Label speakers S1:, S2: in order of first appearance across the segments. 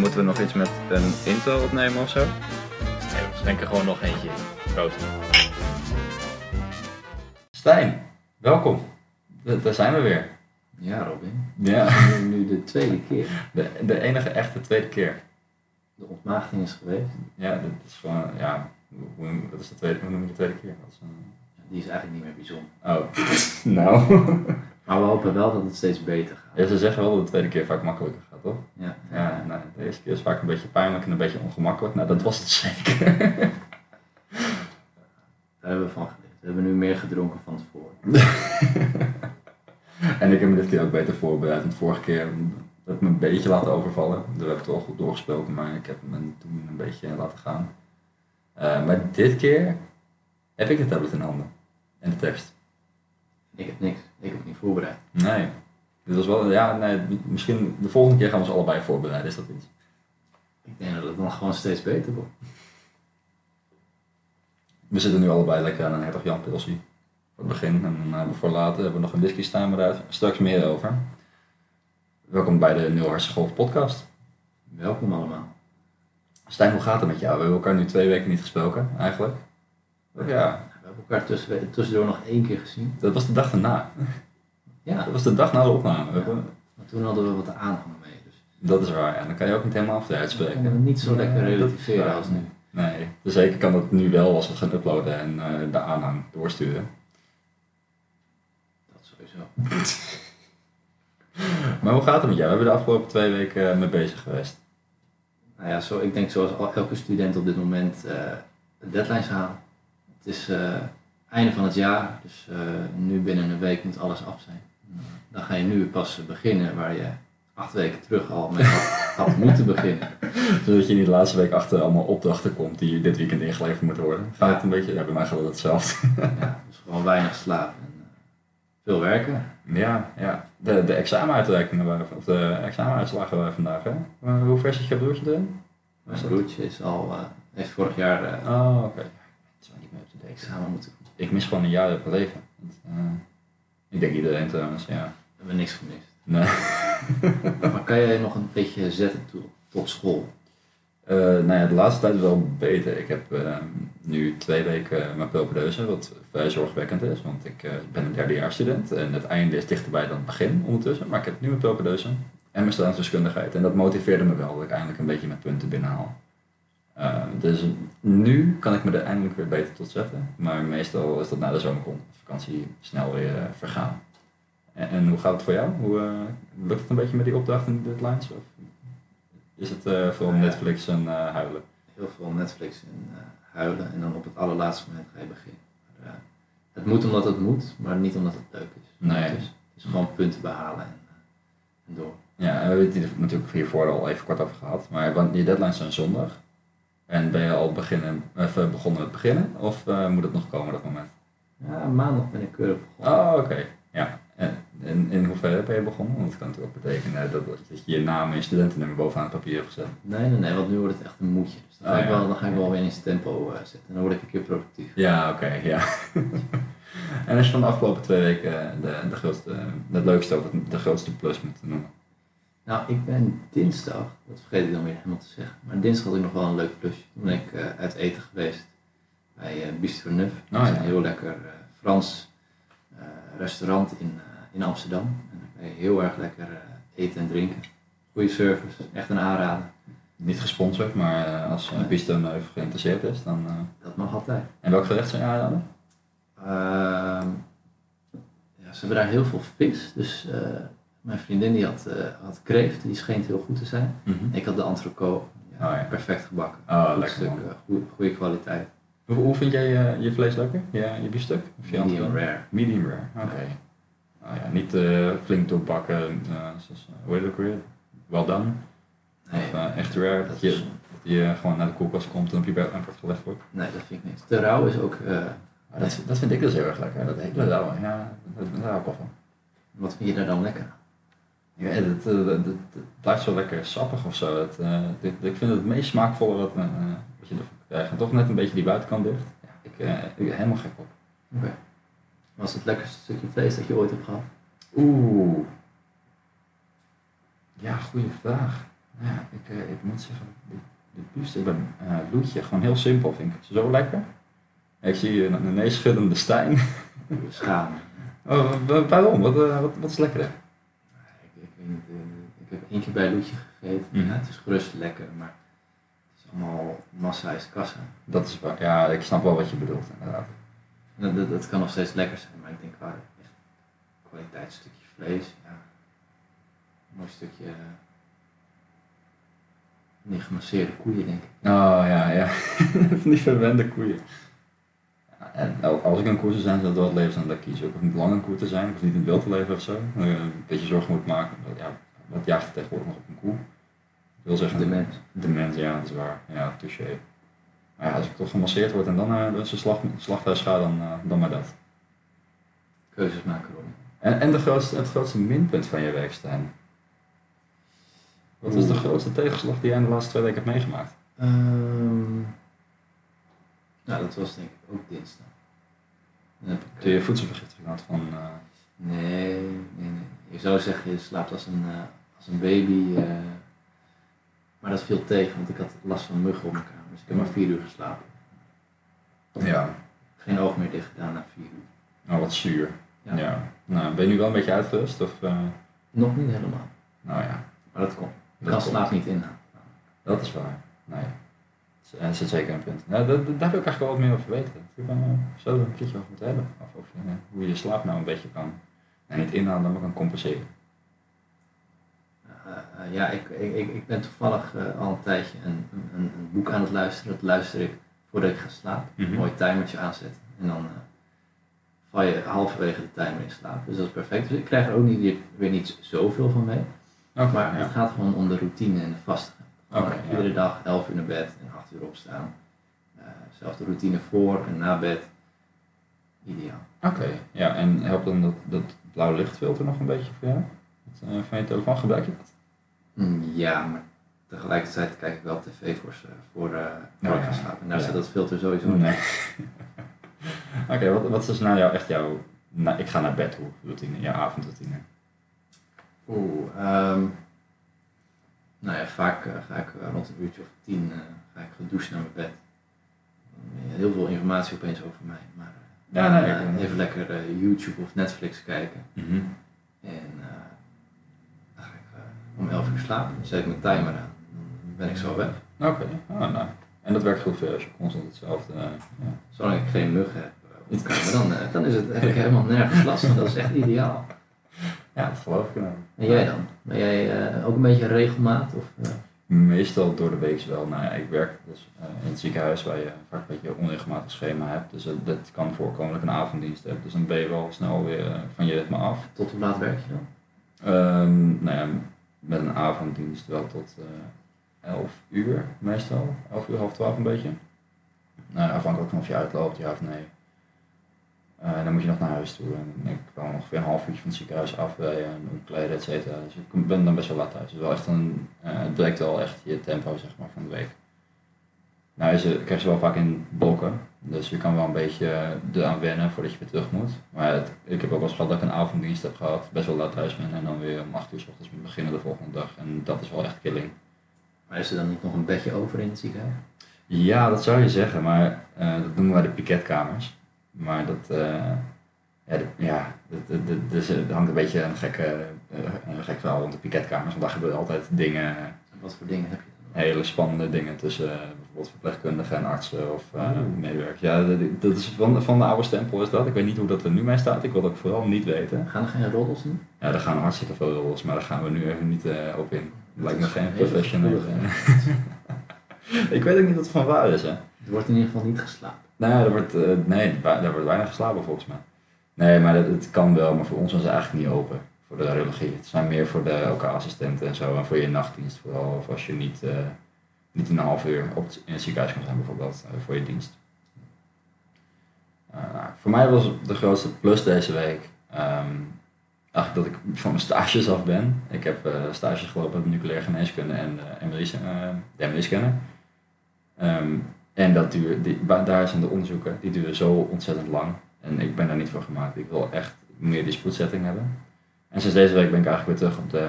S1: Moeten we nog iets met een intro opnemen of zo? Nee, we schenken gewoon nog eentje. Proost.
S2: Stijn, welkom. Da- Daar zijn we weer.
S3: Ja, Robin.
S2: Ja,
S3: Nu, nu de tweede keer.
S2: de, de enige echte tweede keer.
S3: De ontmaagding is geweest.
S2: Ja, dat is gewoon, ja, hoe, wat is de tweede, hoe noem je de tweede keer? Dat is een-
S3: Die is eigenlijk niet meer bijzonder.
S2: Oh, nou.
S3: Maar we hopen wel dat het steeds beter gaat.
S2: Ja, ze zeggen wel dat de tweede keer vaak makkelijker gaat, toch?
S3: Ja.
S2: Ja, nou, de eerste keer is vaak een beetje pijnlijk en een beetje ongemakkelijk. Nou, dat was het zeker.
S3: Daar hebben we van geleerd. We hebben nu meer gedronken van tevoren.
S2: en ik heb me dit keer ook beter voorbereid. Want vorige keer heb ik me een beetje laten overvallen. Daar heb ik toch goed doorgesproken, maar ik heb me toen een beetje laten gaan. Eh, maar dit keer heb ik de tablet in handen. En de tekst.
S3: Ik heb niks. Ik heb het niet voorbereid.
S2: Nee. Dit was wel, ja, nee, misschien de volgende keer gaan we ze allebei voorbereiden. Is dat iets?
S3: Ik denk dat het dan gewoon steeds beter wordt.
S2: We zitten nu allebei lekker aan een hertog Jan pilsie. Voor het begin. En dan we voor later hebben we nog een whisky staan, daar straks meer over. Welkom bij de Nul Golf podcast.
S3: Welkom allemaal.
S2: Stijn, hoe gaat het met jou? We hebben elkaar nu twee weken niet gesproken, eigenlijk. Ja,
S3: hebben elkaar tussen, tussendoor nog één keer gezien.
S2: dat was de dag daarna.
S3: Ja,
S2: Dat was de dag na de opname. We
S3: maar toen hadden we wat te aanhangen mee. Dus
S2: Dat is waar, ja. Dan kan je ook niet helemaal af
S3: we
S2: uitspreken.
S3: het niet zo lekker relativeren als nu.
S2: Nee, dus zeker kan dat nu wel als we gaan uploaden en eh, de aanhang doorsturen.
S3: Dat sowieso.
S2: Maar hoe gaat het met jou? We hebben de afgelopen twee weken mee bezig geweest.
S3: Nou ja, zo, ik denk zoals al- elke student op dit moment eh de deadlines halen. Het is eh einde van het jaar, dus eh, nu binnen een week moet alles af zijn. Dan ga je nu pas beginnen waar je acht weken terug al mee had, had moeten beginnen.
S2: Zodat je niet de laatste week achter allemaal opdrachten komt die dit weekend ingeleverd moeten worden. Gaat het een beetje? Ja, bij mij gaat het hetzelfde.
S3: Ja, dus gewoon weinig slapen en eh, veel werken.
S2: Ja, ja. De, de examenuitreikingen waren, of de examenuitslagen waren vandaag, hè? Hoe ver zit je broertje erin?
S3: Mijn broertje is al, eh, heeft vorig jaar eh
S2: Oh, oké. Het is wel niet meer up to date.
S3: Examen moeten doen.
S2: Ik mis gewoon een jaar uit mijn leven. Want, eh, ik denk iedereen trouwens, ja.
S3: We hebben niks gemist.
S2: Nee.
S3: Maar kan jij nog een beetje zetten toe, tot school?
S2: Eh, nou ja, de laatste tijd wel beter. Ik heb eh, nu twee weken mijn propedeuse, wat vrij zorgwekkend is, want ik ben een derdejaarsstudent en het einde is dichterbij dan het begin ondertussen. Maar ik heb nu mijn propedeuse en mijn staatsdeskundigheid en dat motiveerde me wel dat ik eindelijk een beetje mijn punten binnenhaal. Eh, dus nu kan ik me er eindelijk weer beter tot zetten, maar meestal is dat na de zomervakantie snel weer eh, vergaan. En, en hoe gaat het voor jou? Hoe, eh, lukt het een beetje met die opdrachten en deadlines? Of is het eh, vooral. Netflix en huilen?
S3: heel veel Netflix en huilen en dan op het allerlaatste moment ga je beginnen. Maar, het moet omdat het moet, maar niet omdat het leuk is.
S2: Nee.
S3: Het is gewoon punten behalen en, en door.
S2: Ja, we hebben het hier natuurlijk hiervoor al even kort over gehad. Maar want die deadlines zijn zondag. En ben je al beginnen, even begonnen met beginnen? Of eh, moet het nog komen dat moment?
S3: Ja, maandag ben ik keurig begonnen.
S2: Oh, oké. Ja. En in, in hoeverre ben je begonnen? Want het kan natuurlijk ook betekenen dat, dat je je naam en je studentennummer bovenaan het papier hebt gezet.
S3: Nee, nee, nee, want nu wordt het echt een moedje. Dus dan ga,
S2: Oh,
S3: ik, wel, dan ga ik wel weer in zijn tempo eh, zitten en dan word ik een keer productief.
S2: Ja, oké, ja. en als je van de afgelopen twee weken de, de grootste, het leukste of de grootste plus moet noemen?
S3: Nou, ik ben dinsdag, dat vergeet ik dan weer helemaal te zeggen, maar dinsdag had ik nog wel een leuk plusje. Toen ben ik eh, uit eten geweest bij eh Bistro Neuf. Dat is
S2: ja.
S3: een heel lekker eh, Frans restaurant in, in Amsterdam. En dan kan je heel erg lekker eten en drinken. Goede service, echt een aanrader.
S2: Niet gesponsord, maar als uh,
S3: Nee.
S2: Bistro Neuf geïnteresseerd is, dan...
S3: Dat mag altijd.
S2: En welk gerecht zou je aanraden?
S3: Ehm, ja, ze hebben daar heel veel vis. Dus mijn vriendin die had, eh, had kreeft, die scheen heel goed te zijn. Ik had de entrecote, ja,
S2: Oh, ja.
S3: perfect gebakken.
S2: Oh,
S3: Goed
S2: lekker
S3: stuk, eh, goede kwaliteit.
S2: Hoe, hoe vind jij je, je vlees lekker? Ja, je biefstuk? Of je
S3: Medium rare.
S2: Medium rare, oké. Oh ja, niet eh, flink doorbakken, eh, zoals, eh, hoe heet het ook weer? Well done.
S3: Nee,
S2: of eh, echt rare, dat je, dat je gewoon naar de koelkast komt en op je bed wordt gelegd wordt.
S3: nee, dat vind ik niet. De rauw is ook, eh,
S2: Maar dat, dat vind ik dus heel erg lekker, dat hele rauwe. Ja, dat, daar hou ik wel van.
S3: wat vind je daar dan lekker?
S2: Ja, het blijft zo lekker sappig of zo. Eh, ik vind het het meest smaakvolle wat, eh, wat je ervan krijgt. En toch net een beetje die buitenkant dicht. Ja, ik, eh, ik ben helemaal gek op.
S3: Oké. Wat is het lekkerste stukje vlees dat je ooit hebt gehad?
S2: Oeh. Ja, goede vraag. Ja, ik, ik moet zeggen, de, de buste, ik ben Loetje, gewoon heel simpel vind ik. Zo lekker. Ik zie een, een nee schuddende Stijn.
S3: Schaam.
S2: Oh, wa- waarom? Wat, wat, wat is lekkerder?
S3: Eh, ik heb één keer bij Loetje gegeten.
S2: Mhm.
S3: Ja, het is gerust lekker, maar het is allemaal massa is kassa.
S2: Dat is waar. Ja, ik snap wel wat je bedoelt, inderdaad.
S3: Dat, dat, dat kan nog steeds lekker zijn, maar ik denk qua echt kwaliteitsstukje vlees, ja, een mooi stukje eh, niet gemasseerde koeien denk ik.
S2: Oh ja, ja. Van die verwende koeien. En al- als ik een koer zou zijn, zou het leven zijn dat ik kies. Ook of niet lang een koer te zijn, of niet in het wild te leven of zo. Dat je een beetje zorgen moet maken. Ja, wat jaagt er tegenwoordig nog op een koe? Ik wil zeggen,
S3: De mens.
S2: De mens, ja, dat is waar. Ja, touché. Maar ja, als ik toch gemasseerd word en dan naar een slag, slachthuis ga, dan, eh, dan maar dat.
S3: Keuzes maken.
S2: En, en de grootste, het grootste minpunt van je werk, Stijn? Wat is de grootste tegenslag die jij in de laatste twee weken hebt meegemaakt?
S3: Ehm, nou, dat was denk ik ook dinsdag. Dan heb ik,
S2: Toen je voedselvergiftiging had van... eh,
S3: Nee, nee, nee. Je zou zeggen, je slaapt als een, eh, als een baby. eh, maar dat viel tegen, want ik had last van muggen op mijn kamer. Dus ik heb maar vier uur geslapen.
S2: ja,
S3: Geen oog meer dicht gedaan na vier uur.
S2: nou wat zuur.
S3: Ja.
S2: Ja. Nou, ben je nu wel een beetje uitgerust? Of, eh,
S3: Nog niet helemaal.
S2: nou ja,
S3: Maar dat komt. Ik
S2: Dat
S3: kan
S2: komt.
S3: slaap niet inhalen.
S2: dat is waar. Nee. Dat is- dat is zeker een punt. Nou, daar wil ik eigenlijk wel wat meer over weten. Ik ben uh, zo een keertje over moeten hebben. Of eh, hoe je je slaap nou een beetje kan, nou, niet inhalen, maar kan compenseren.
S3: Eh, eh, ja, ik, ik, ik, ben toevallig al een tijdje een, een, een boek aan het luisteren. Dat luister ik voordat ik ga slapen.
S2: Mhm.
S3: Een mooi timertje aanzetten. En dan val je halverwege de timer in slaap. Dus dat is perfect. Dus ik krijg er ook niet, weer, niet zoveel van mee. Maar
S2: ja.
S3: het gaat gewoon om de routine en de vastigheid.
S2: Ja.
S3: Iedere dag 11 uur naar bed en 8 uur opstaan. Eh zelfde routine voor en na bed. Ideaal.
S2: Oké, ja, en helpt dan dat, dat blauwe lichtfilter nog een beetje voor jou? Dat, eh, van je telefoon gebruik je dat?
S3: Mm, Ja, maar tegelijkertijd kijk ik wel tv voor, voor, eh voor ik
S2: ja.
S3: slapen. En daar
S2: Ja.
S3: zit dat filter sowieso niet.
S2: Nee. Oké, wat, wat is nou jou, echt jouw, na, ik ga naar bed toe routine, jouw avondroutine?
S3: Oeh, ehm, nou ja, vaak eh, ga ik eh, rond een uurtje of tien eh, ga ik gedoucht naar mijn bed. Eh, Heel veel informatie opeens over mij, maar eh,
S2: Ja,
S3: eh, even lekker eh, YouTube of Netflix kijken.
S2: Mhm.
S3: En eh, dan ga ik eh, om 11 uur slapen, dan zet ik mijn timer aan. Dan ben ik zo weg.
S2: Oké, ah, nou. En dat werkt goed voor je als je constant hetzelfde... eh, ja.
S3: Zolang ik geen muggen heb eh, op de kamer, dan, eh, dan is het, ik helemaal nergens last van. Dat is echt ideaal.
S2: Ja, dat geloof ik nou.
S3: En jij dan? Ben jij eh, ook een beetje regelmaat? Of, eh?
S2: Meestal door de week wel. Nou ja, ik werk dus eh, in het ziekenhuis waar je vaak een beetje onregelmatig schema hebt. Dus dat kan voorkomen dat ik een avonddienst heb. Dus dan ben je wel snel weer van je ritme af.
S3: tot hoe laat werk je dan?
S2: Ehm, nou ja, met een avonddienst wel tot eh 11 uur meestal. 11 uur, half 12 een beetje. Nou, ja, afhankelijk van of je uitloopt, ja of nee. Eh, dan moet je nog naar huis toe en ik kwam ongeveer een half uurtje van het ziekenhuis afrijden en omkleden, et cetera. Dus ik ben dan best wel laat thuis. Dus wel echt een, eh, het breekt wel echt je tempo zeg maar, van de week. Nou, ze krijg je wel vaak in blokken, dus je kan wel een beetje eraan wennen voordat je weer terug moet. Maar het- ik heb ook wel eens gehad dat ik een avonddienst heb gehad, best wel laat thuis ben en dan weer om 8 uur s ochtends moet beginnen de volgende dag. En dat is wel echt killing.
S3: Maar is er dan niet nog een bedje over in het ziekenhuis?
S2: Ja, dat zou je zeggen, maar eh, dat noemen wij de piketkamers. Maar dat, eh, ja, ja dat- dat- dat- dus, er hangt een beetje een, gekke, eh, een gek verhaal rond de piketkamers. Want daar gebeuren altijd dingen,
S3: En wat voor dingen heb je
S2: hele spannende dingen tussen eh, bijvoorbeeld verpleegkundigen en artsen of eh,
S3: Oh.
S2: medewerkers. Ja, dat, dat is van, van de oude stempel is dat. Ik weet niet hoe dat er nu mee staat. Ik wil dat ook vooral niet weten.
S3: Gaan er geen roddels in?
S2: Ja, er gaan hartstikke veel rollers, maar daar gaan we nu even niet eh, op in. Lijkt me
S3: Dat
S2: geen
S3: gevoelige-
S2: ik weet ook niet wat er van waar is, hè.
S3: Er wordt in ieder geval niet geslapen.
S2: Nou, er wordt, eh, nee, daar wordt weinig geslapen volgens mij. Nee, maar dat, het kan wel, maar voor ons was het eigenlijk niet open. Voor de radiologie. Het zijn meer voor de OK-assistenten en zo. En voor je nachtdienst vooral. Of als je niet, eh, niet een half uur op in het ziekenhuis kan zijn bijvoorbeeld. eh, voor je dienst. Nou, voor mij was de grootste plus deze week. ehm, eigenlijk dat ik van mijn stages af ben. Ik heb eh, stages gelopen op nucleaire geneeskunde en MRI-scanner. de MRI-scanner. En dat duurt, die, daar zijn de onderzoeken, die duren zo ontzettend lang. En ik ben daar niet voor gemaakt. Ik wil echt meer die spoedzetting hebben. En sinds deze week ben ik eigenlijk weer terug op de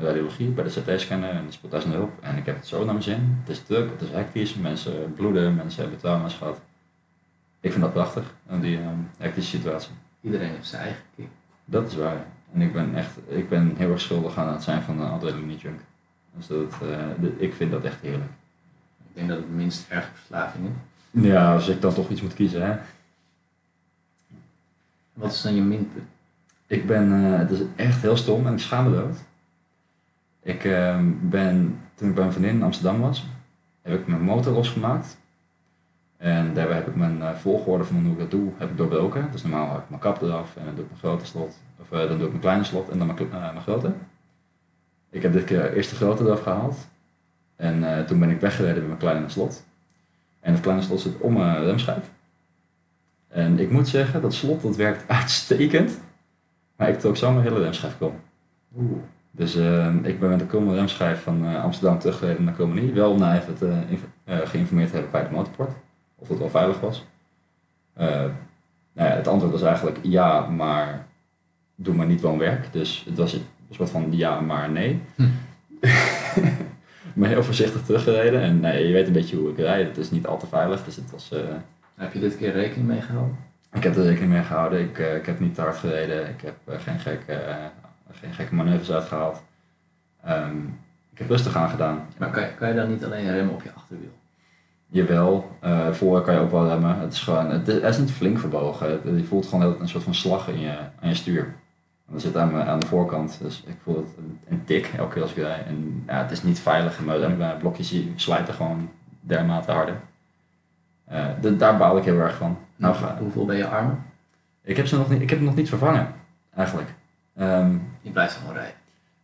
S2: radiologie, bij de CT-scanner en de spoedeisende hulp. En ik heb het zo naar mijn zin. Het is druk, het is hectisch, mensen bloeden, mensen hebben trauma's gehad. Ik vind dat prachtig, die eh, hectische situatie.
S3: Iedereen heeft zijn eigen kick.
S2: Dat is waar. En ik ben echt, ik ben heel erg schuldig aan het zijn van een adrenaline junk. Dus dat, eh, ik vind dat echt heerlijk.
S3: Ik denk dat het minst erge verslaving is.
S2: Ja, als ik dan toch iets moet kiezen, hè.
S3: Wat is dan je minpunt?
S2: Ik ben, eh, het is echt heel stom en ik schaam me dood. Ik ben, toen ik bij mijn vriendin in Amsterdam was, heb ik mijn motor losgemaakt. En daarbij heb ik mijn eh, volgorde van hoe ik dat doe, heb ik doorbroken. Dus normaal heb ik mijn kap eraf en dan doe ik mijn grote slot. Of eh, dan doe ik mijn kleine slot en dan mijn, mijn grote. Ik heb dit keer eerst de grote eraf gehaald. En eh, toen ben ik weggereden met mijn kleine slot. En het kleine slot zit om mijn remschijf. En ik moet zeggen, dat slot dat werkt uitstekend. Maar ik trok zo mijn hele remschijf krom.
S3: Oeh.
S2: Dus eh, ik ben met de kromme remschijf van eh, Amsterdam teruggereden naar Krommenie. Wel nou even te, eh, geïnformeerd te hebben bij de motorport. Of het wel veilig was. Eh, nou ja, het antwoord was eigenlijk ja, maar doe maar niet woonwerk. Dus het was, het was wat van ja, maar nee.
S3: Hm.
S2: maar heel voorzichtig teruggereden. En nee, je weet een beetje hoe ik rijd. Het is niet al te veilig. Dus het was... eh,
S3: Heb je dit keer rekening mee gehouden?
S2: ik heb er rekening mee gehouden. Ik, eh, ik heb niet te hard gereden. Ik heb eh, geen, gekke, eh, geen gekke manoeuvres uitgehaald. Ehm, ik heb rustig aan gedaan.
S3: Maar kan, kan je dan niet alleen remmen op je achterwiel?
S2: Jawel, eh voor kan je ook wel remmen. Het is gewoon, het is, is niet flink verbogen. Het- Je voelt gewoon een soort van slag in je, aan je stuur. En dat zit aan, mijn- aan de voorkant, dus ik voel het een, een tik elke keer als ik rijd. En ja, het is niet veilig, maar remblokjes die slijten gewoon dermate harder. De- daar baal ik heel erg van. Nou, ga,
S3: Hoeveel ben je armen?
S2: ik, heb ze nog niet, ik heb hem nog niet vervangen, eigenlijk. Ehm,
S3: Je blijft gewoon rijden.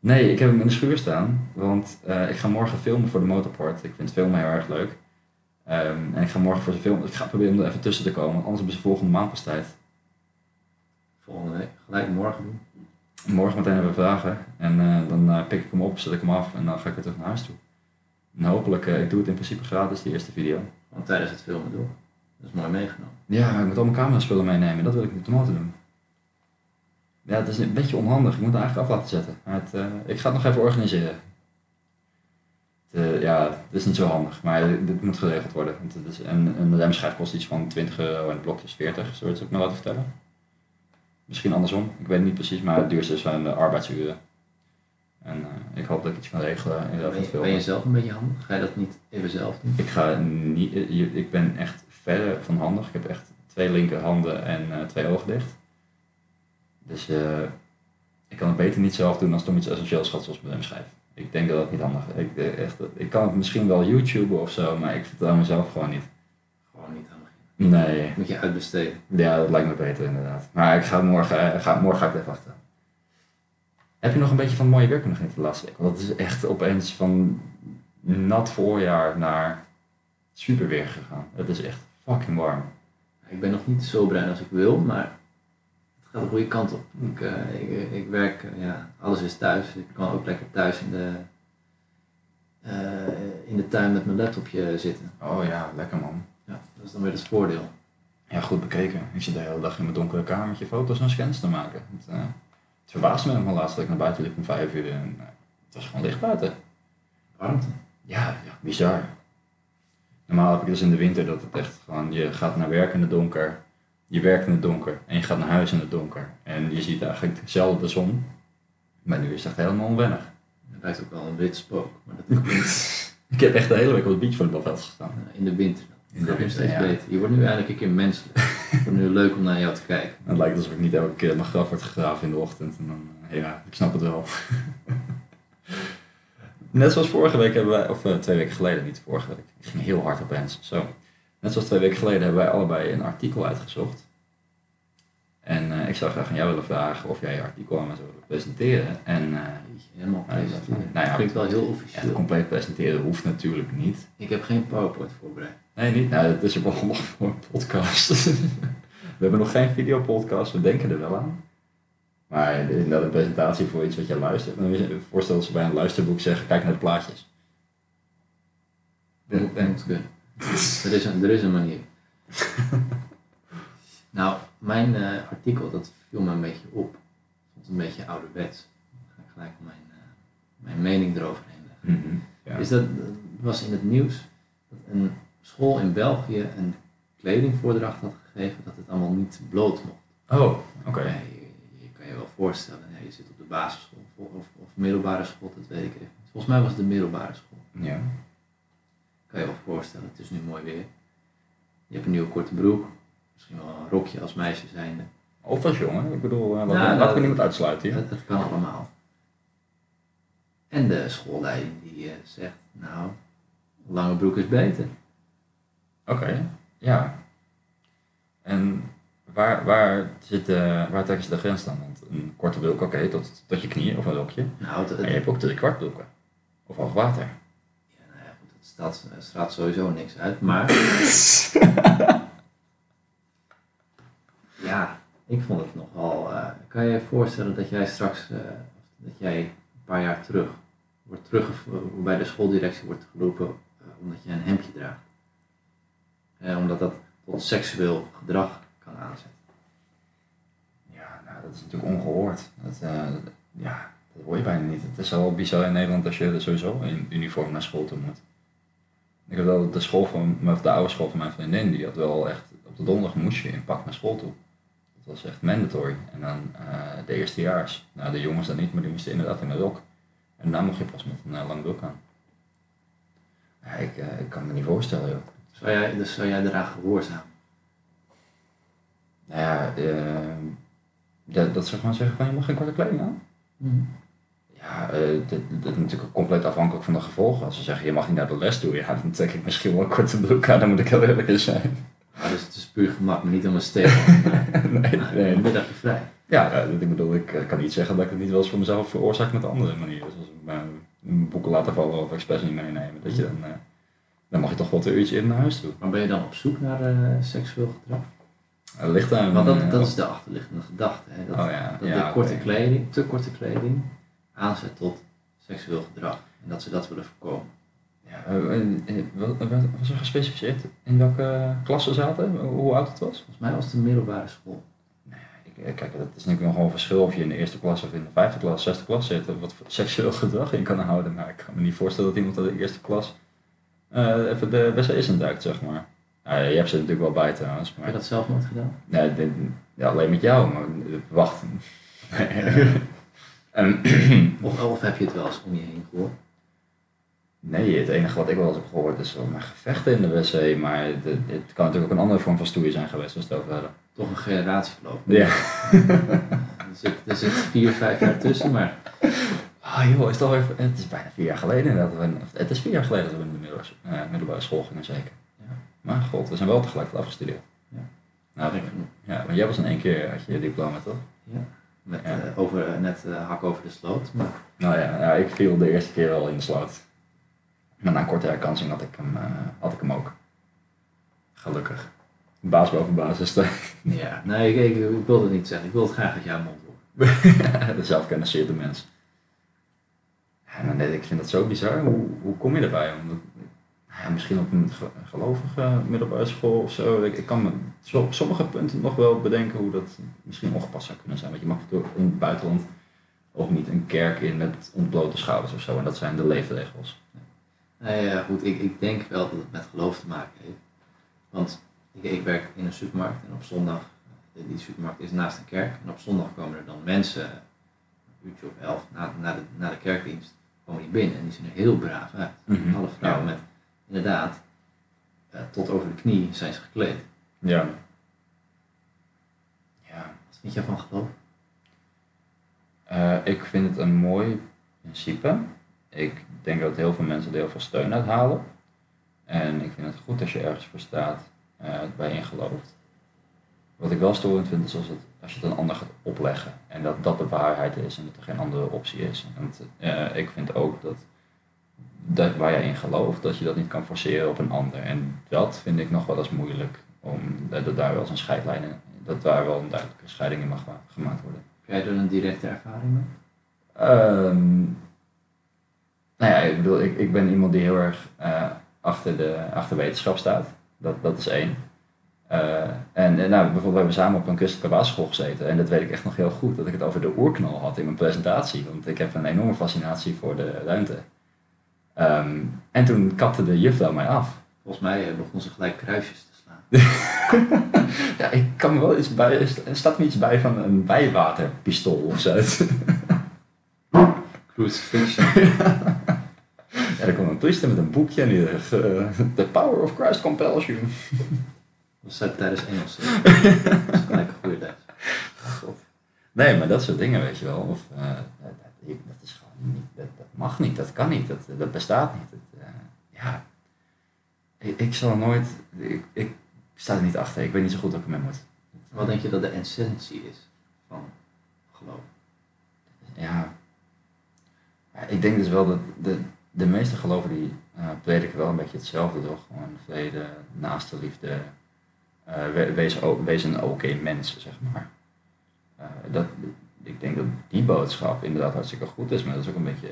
S2: Nee, ik heb hem in de schuur staan, want eh, ik ga morgen filmen voor de motorport. Ik vind filmen heel erg leuk. Ehm, en ik ga morgen voor de film, ik ga proberen om er even tussen te komen, want anders hebben ze volgende maand pas tijd.
S3: Volgende week. Gelijk morgen doen.
S2: Morgen meteen hebben we vragen en eh, dan eh, pik ik hem op, zet ik hem af en dan ga ik weer terug naar huis toe. En hopelijk, eh, ik doe het in principe gratis, die eerste video.
S3: Want tijdens het filmen door. Dat is mooi meegenomen.
S2: Ja, ik moet al mijn cameraspullen meenemen, dat wil ik met de motor doen. Ja, het is een beetje onhandig, ik moet het eigenlijk af laten zetten. Maar het, ik ga het nog even organiseren. Het, ja, het is niet zo handig, maar dit moet geregeld worden. Want het is, en een remschijf kost iets van 20 euro en het blokje is 40, zo je het ook maar laten vertellen. Misschien andersom, ik weet het niet precies, maar het duurste zijn de arbeidsuren. En eh, ik hoop dat ik iets kan regelen in
S3: Ben je, ben je zelf een beetje handig? Ga je dat niet even zelf doen?
S2: Ik ga niet, eh, ik ben echt verre van handig. Ik heb echt twee linkerhanden en eh, twee ogen dicht. Dus ik kan het beter niet zelf doen als het om iets essentieels gaat zoals mijn remschijf. Ik denk dat dat niet handig is. Ik, echt, ik kan het misschien wel YouTuben of zo, maar ik vertrouw mezelf gewoon niet.
S3: Gewoon niet aan beginnen.
S2: Nee,
S3: Moet je uitbesteden.
S2: ja, dat lijkt me beter inderdaad. Maar ik ga morgen, eh, ga, morgen ga ik het even wachten. Heb je nog een beetje van mooie weer kunnen genieten de laatste week? Want het is echt opeens van nat voorjaar naar super weer gegaan. Het is echt fucking warm.
S3: Ik ben nog niet zo bruin als ik wil, maar het gaat de goede kant op. Ik, eh, ik, ik werk, eh, ja, alles is thuis. Ik kan ook lekker thuis in de, eh, in de tuin met mijn laptopje zitten.
S2: Oh ja, lekker man.
S3: Dat is dan weer het voordeel.
S2: Ja, goed bekeken. Ik zit de hele dag in mijn donkere kamertje foto's en scans te maken. Het, eh, het verbaasde me helemaal laatst dat ik naar buiten liep om vijf uur en eh, het was gewoon licht buiten.
S3: Warmte.
S2: Ja, ja, bizar. Normaal heb ik dus in de winter dat het echt gewoon, je gaat naar werk in het donker, je werkt in het donker en je gaat naar huis in het donker. En je ziet eigenlijk zelden de zon, maar nu is het echt helemaal onwennig.
S3: Het lijkt ook wel een wit spook, maar dat is niet
S2: Ik heb echt de hele week op het beachvolleybalveld gestaan.
S3: eh, in de winter.
S2: In
S3: Dat is
S2: winter,
S3: steeds
S2: ja.
S3: beter. Je wordt nu eindelijk een keer menselijk. Het wordt nu leuk om naar jou te kijken.
S2: Het lijkt alsof ik niet elke keer mijn graf wordt gegraven in de ochtend. En dan, eh, ja, ik snap het wel. Net zoals vorige week hebben wij, of eh, twee weken geleden, niet vorige week. Ik ging heel hard opeens. Zo. Net zoals twee weken geleden hebben wij allebei een artikel uitgezocht. En eh, ik zou graag aan jou willen vragen of jij je artikel aan me zou willen presenteren. En
S3: Jeetje, Helemaal presenteren.
S2: nou ja,
S3: klinkt wel heel
S2: echt
S3: officieel.
S2: compleet presenteren hoeft natuurlijk niet.
S3: Ik heb geen PowerPoint voorbereid.
S2: Nee, niet. Nou, het is wel nog voor een podcast. we hebben nog geen videopodcast, we denken er wel aan. Maar inderdaad een presentatie voor iets wat je luistert. Dan wil je voorstel dat ze bij een luisterboek zeggen, kijk naar de plaatjes.
S3: Dat moet, dat kunnen. Er is een, er is een manier. nou, mijn eh, artikel, dat viel me een beetje op. vond het een beetje ouderwets. Dan ga ik gelijk mijn, eh, mijn mening eroverheen leggen.
S2: Ja.
S3: Is dat, dat was in het nieuws dat een school in België een kledingvoordracht had gegeven dat het allemaal niet bloot mocht.
S2: Oh, oké.
S3: Ja, je, je kan je wel voorstellen, ja, je zit op de basisschool of, of, of middelbare school, dat weet ik even. Volgens mij was het de middelbare school.
S2: Ja.
S3: Kan je wel voorstellen, het is nu mooi weer. Je hebt een nieuwe korte broek, misschien wel een rokje als meisje zijnde.
S2: Of als jongen, ik bedoel,
S3: Ja,
S2: laten
S3: dat-
S2: we niemand uitsluiten hier.
S3: Het, het kan allemaal. En de schoolleiding die eh, zegt, nou, lange broek is beter.
S2: Oké, ja. En waar, waar, zit, de- waar trekken ze de grens dan? Want een korte broek, oké, tot, tot je knieën of een rokje.
S3: Nou,
S2: Maar je hebt ook drie kwart broeken. Of half water.
S3: Ja, nou ja, goed, er straalt sowieso niks uit, maar... ja, ik vond het nogal... eh, kan je je voorstellen dat jij straks, eh, dat jij een paar jaar terug, wordt teruggevoerd, bij de schooldirectie wordt geroepen eh, omdat je een hemdje draagt? Eh, omdat dat tot seksueel gedrag kan aanzetten.
S2: Ja, nou, dat is natuurlijk ongehoord. Dat, eh, ja, dat hoor je bijna niet. Het is wel bizar in Nederland als je sowieso in uniform naar school toe moet. Ik heb wel de school van, of de oude school van mijn vriendin, die had wel echt, op de donderdag moest je in pak naar school toe. Dat was echt mandatory. En dan eh, de eerstejaars, nou de jongens dan niet, maar die moesten inderdaad in een rok. En daarna mocht je pas met een uh, lang aan. Ik, ik kan me niet voorstellen joh.
S3: Zou jij, dus zou jij eraan gehoorzamen?
S2: Nou ja, eh, dat, dat ze gewoon zeggen van je mag geen korte kleding aan. Ja, eh, dit, dit is natuurlijk compleet afhankelijk van de gevolgen. Als ze zeggen je mag niet naar de les toe, ja, dan trek ik misschien wel een korte broek aan, dan moet ik heel eerlijk in zijn.
S3: Ja, dus het is puur gemak, maar niet om een steek.
S2: nee,
S3: Maar
S2: nee.
S3: middagje vrij.
S2: Ja, eh, ik bedoel, ik eh, kan niet zeggen dat ik het niet wel eens voor mezelf veroorzaak met andere manieren. Zoals mijn boeken laten vallen of expres niet meenemen. Dat je dan, eh, dan mag je toch wel een uurtje in naar huis toe.
S3: Maar ben je dan op zoek naar eh, seksueel gedrag?
S2: Het ligt aan...
S3: Want dat,
S2: eh,
S3: dat is de achterliggende gedachte. Hè? Dat,
S2: Oh ja,
S3: dat
S2: ja,
S3: de korte kleding, te korte kleding aanzet tot seksueel gedrag. En dat ze dat willen voorkomen.
S2: Ja, eh, was er gespecificeerd in welke klasse zaten? Hoe oud het was?
S3: Volgens mij was het een middelbare school.
S2: Eh, kijk, dat is natuurlijk nogal een verschil of je in de eerste klas of in de vijfde klas, zesde klas zit, wat voor seksueel gedrag in kan houden. Maar ik kan me niet voorstellen dat iemand uit de eerste klas even de wc's induikt, zeg maar. Nou, je hebt ze natuurlijk wel bij trouwens,
S3: Heb je
S2: maar
S3: dat zelf nooit gedaan?
S2: nee, dit- ja, alleen met jou, maar eh, wacht. En,
S3: Of, of heb je het wel eens om je heen gehoord?
S2: nee, het enige wat ik wel eens heb gehoord is wel maar gevechten in de wc, maar het, het kan natuurlijk ook een andere vorm van stoei zijn geweest, als het over hadden.
S3: Toch een generatieverloop.
S2: Ja.
S3: Er zit, er zit vier, vijf jaar tussen, maar
S2: Ah joh, is het, alweer, het is bijna vier jaar geleden dat we, het is vier jaar geleden dat we in de middelbare, eh, middelbare school gingen zeker.
S3: Ja.
S2: Maar god, we zijn wel tegelijkertijd afgestudeerd.
S3: Ja.
S2: Nou, ja, want jij was in één keer, had je je diploma toch?
S3: met,
S2: Ja.
S3: eh, over, net eh, hak over de sloot. Maar
S2: Nou ja, ik viel de eerste keer wel in de sloot. Maar na een korte herkansing had ik hem, had ik hem ook. Gelukkig. Baas boven basis.
S3: ja, nee, ik, ik, ik wil het niet zeggen. Ik wil het graag uit jouw mond horen.
S2: de zelfkennis zeert de mens. Maar nee, ik vind dat zo bizar. Hoe, hoe kom je erbij? Omdat, ja, misschien op een ge- gelovige middelbare school of zo. Ik, ik kan me op sommige punten nog wel bedenken hoe dat misschien ongepast zou kunnen zijn. Want je mag in het buitenland ook niet een kerk in met ontblote schouders of zo. En dat zijn de leefregels.
S3: Nee, ja, goed, ik, ik denk wel dat het met geloof te maken heeft. Want ik, werk in een supermarkt en op zondag, die die supermarkt is naast een kerk, en op zondag komen er dan mensen, een uurtje of elf, na, na, de, na de kerkdienst, die binnen en die zien er heel braaf uit.
S2: Mhm.
S3: Alle vrouwen
S2: Ja.
S3: met, inderdaad, eh, tot over de knie zijn ze gekleed.
S2: Ja. Ja.
S3: Wat vind jij van geloof?
S2: Eh, ik vind het een mooi principe. Ik denk dat heel veel mensen er heel veel steun uit halen. En ik vind het goed als je ergens voor staat, eh bij in gelooft. Wat ik wel storend vind is als, het, als je het een ander gaat opleggen. En dat dat de waarheid is en dat er geen andere optie is. Want eh, ik vind ook dat, dat waar jij in gelooft, dat je dat niet kan forceren op een ander. En dat vind ik nog wel eens moeilijk. Om, dat dat daar wel eens een scheidlijn in, dat daar wel een duidelijke scheiding in mag gemaakt worden.
S3: Heb jij er een directe ervaring mee?
S2: Ehm, nou ja, ik bedoel, ik, ik ben iemand die heel erg eh, achter, de, achter wetenschap staat. Dat, dat is één. Eh, en en nou, bijvoorbeeld, we hebben samen op een christelijke basisschool gezeten. En dat weet ik echt nog heel goed, dat ik het over de oerknal had in mijn presentatie. Want ik heb een enorme fascinatie voor de ruimte. Ehm, en toen kapte de juffrouw mij af.
S3: Volgens mij eh, begon ze gelijk kruisjes te slaan.
S2: Ja, ik kan me wel iets bij, er staat me iets bij van een bijwaterpistool of zo.
S3: Crucifixion.
S2: Ja, er kwam een priester met een boekje en die eh, The power of Christ compels you.
S3: Dat zat tijdens Engels. Dat is gelijk een goede les.
S2: God. Nee, maar dat soort dingen, weet je wel. Of, eh, dat, is gewoon niet, dat, dat mag niet, dat kan niet, dat, dat bestaat niet. Dat, eh, ja, ik, ik zal nooit, ik, ik sta er niet achter, ik weet niet zo goed wat ik ermee moet.
S3: Wat denk je dat de essentie is van geloof?
S2: Ja. Ja, ik denk dus wel dat de, de meeste geloven die eh prediken wel een beetje hetzelfde, toch? Gewoon vrede, naaste liefde, we- wees, een oké mens, zeg maar. Eh, dat, ik denk dat die boodschap inderdaad hartstikke goed is, maar dat is ook een beetje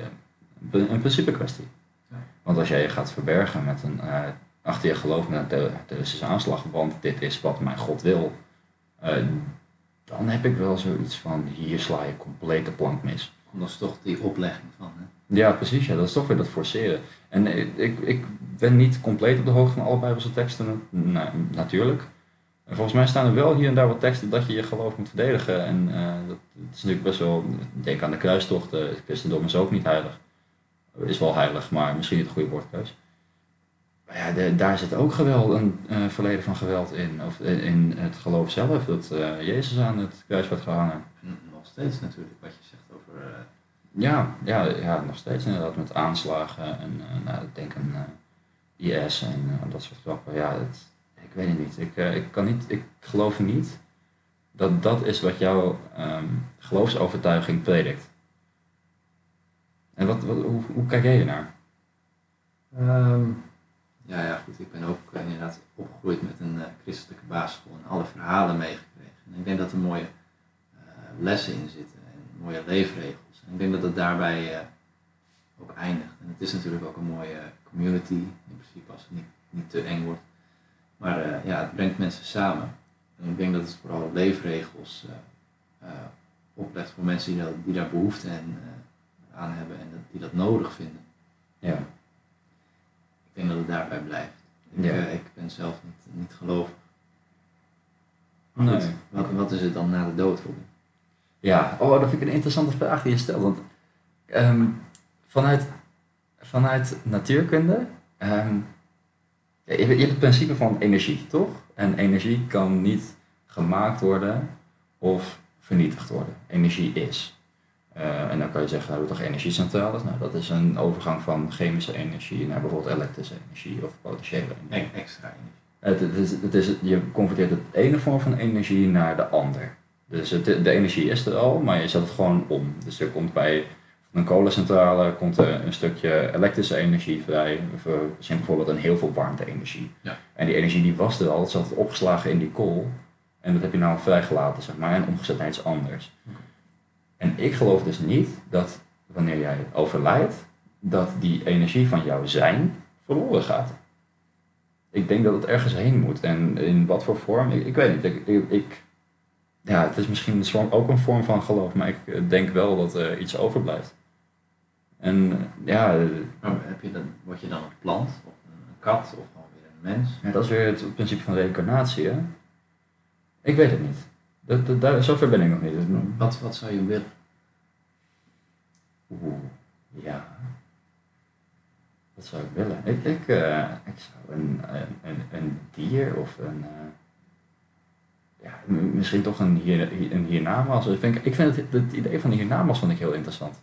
S2: een, principe kwestie.
S3: Ja.
S2: Want als jij je gaat verbergen met een, eh, achter je geloof met een ter- terroristische aanslag, want dit is wat mijn God wil, eh, dan heb ik wel zoiets van, hier sla je compleet de plank mis.
S3: Dat is toch die oplegging van. Hè?
S2: Ja, precies. Ja. Dat is toch weer dat forceren. En ik, ik, ben niet compleet op de hoogte van alle Bijbelse teksten, na- natuurlijk. En volgens mij staan er wel hier en daar wat teksten dat je je geloof moet verdedigen. En eh, dat, het is natuurlijk best wel, denk aan de kruistocht, eh, het christendom is ook niet heilig. Is wel heilig, maar misschien niet de goede woordkeus. Maar ja, de- daar zit ook geweld, een eh, verleden van geweld in. Of in, in het geloof zelf, dat Jezus aan het kruis werd gehangen.
S3: En Nog steeds natuurlijk, wat je zegt over.
S2: Ja, ja, ja, nog steeds inderdaad met aanslagen en nou, ik denk aan IS en dat soort grappen. Ja, het, weet het niet. Ik, uh, ik, kan niet. ik geloof niet dat dat is wat jouw um, geloofsovertuiging predikt. En wat, wat, hoe, hoe kijk jij ernaar?
S3: Um, ja, ja, goed. Ik ben ook uh, inderdaad opgegroeid met een uh, christelijke basisschool en alle verhalen meegekregen. En ik denk dat er mooie uh, lessen in zitten en mooie leefregels. En ik denk dat het daarbij uh, ook eindigt. En het is natuurlijk ook een mooie community, in principe als het niet, niet te eng wordt. Maar uh, ja, het brengt mensen samen. En ik denk dat het vooral leefregels uh, oplegt voor mensen die, dat, die daar behoefte en, aan hebben en dat, die dat nodig vinden.
S2: Ja.
S3: Ik denk dat het daarbij blijft. Ik,
S2: Ja.
S3: ik ben zelf niet, niet gelovig.
S2: Nee.
S3: Wat, wat is het dan na de dood, Robin?
S2: Ja, oh, dat vind ik een interessante vraag die je stelt. Want um, vanuit, vanuit natuurkunde, um, je, hebt het principe van energie, toch? En energie kan niet gemaakt worden of vernietigd worden. Energie is. Uh, en dan kan je zeggen, nou, toch energiecentrales? Nou, dat is een overgang van chemische energie naar bijvoorbeeld elektrische energie of potentiële energie.
S3: E extra energie.
S2: Het, het is, het is, je converteert het ene vorm van energie naar de ander. Dus het, de energie is er al, maar je zet het gewoon om. Dus er komt bij een kolencentrale komt er een stukje elektrische energie vrij. Voor bijvoorbeeld een heel veel warmte-energie.
S3: Ja.
S2: En die energie die was er al, het zat opgeslagen in die kool. En dat heb je nou vrijgelaten, zeg maar, en omgezet naar iets anders.
S3: Okay.
S2: En ik geloof dus niet dat wanneer jij overlijdt, dat die energie van jouw zijn verloren gaat. Ik denk dat het ergens heen moet. En in wat voor vorm, ik, ik weet niet. Ik, ik, ik, ja, het is misschien ook een vorm van geloof, maar ik denk wel dat er iets overblijft. En ja.
S3: Maar heb je dan, word je dan een plant of een kat of gewoon weer een mens?
S2: ja dat is weer het principe van reïncarnatie, hè? Ik weet het niet. Dat, dat, daar, zover ben ik nog niet.
S3: Wat, wat zou je willen?
S2: Oeh, ja. Wat zou ik willen? Ik, ik, uh, ik zou een, een, een dier of een. Uh, ja, misschien toch een, hier, een hiernamaals. Ik vind, ik vind het, het idee van een hiernamaals vond ik heel interessant.